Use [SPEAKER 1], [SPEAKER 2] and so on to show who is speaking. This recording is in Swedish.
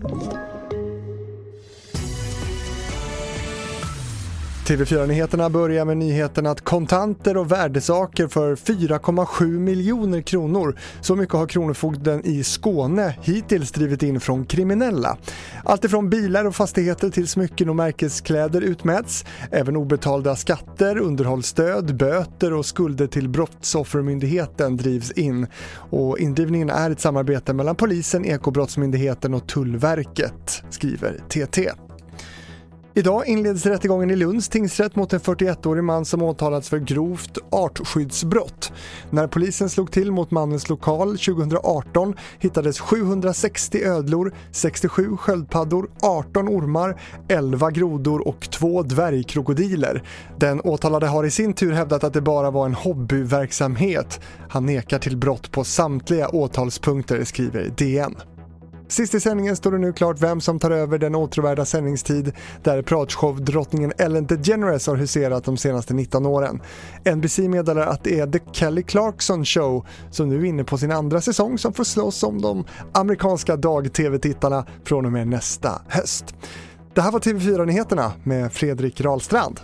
[SPEAKER 1] Thank you. TV4-nyheterna börjar med nyheten att kontanter och värdesaker för 4,7 miljoner kronor. Så mycket har Kronofogden i Skåne hittills drivit in från kriminella. Allt ifrån bilar och fastigheter till smycken och märkeskläder utmäts. Även obetalda skatter, underhållsstöd, böter och skulder till Brottsoffermyndigheten drivs in. Och indrivningen är ett samarbete mellan polisen, Ekobrottsmyndigheten och Tullverket, skriver TT. Idag inleds rättegången i Lunds tingsrätt mot en 41-årig man som åtalats för grovt artskyddsbrott. När polisen slog till mot mannens lokal 2018 hittades 760 ödlor, 67 sköldpaddor, 18 ormar, 11 grodor och två dvärgkrokodiler. Den åtalade har i sin tur hävdat att det bara var en hobbyverksamhet. Han nekar till brott på samtliga åtalspunkter, skriver DN. Sist i sändningen står det nu klart vem som tar över den åtråvärda sändningstid där pratshow-drottningen Ellen DeGeneres har huserat de senaste 19 åren. NBC meddelar att det är The Kelly Clarkson Show som nu är inne på sin andra säsong som får slåss om de amerikanska dag-tv-tittarna från och med nästa höst. Det här var TV4-nyheterna med Fredrik Rahlstrand.